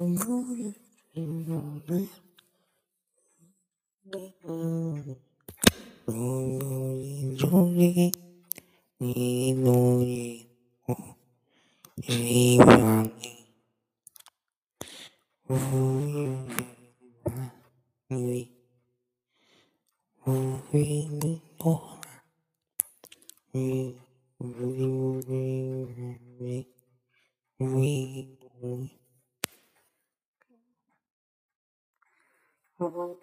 vui biết rồi rồi đi rồi đi vào vui người vui biết đó vui vui vui vui Вот.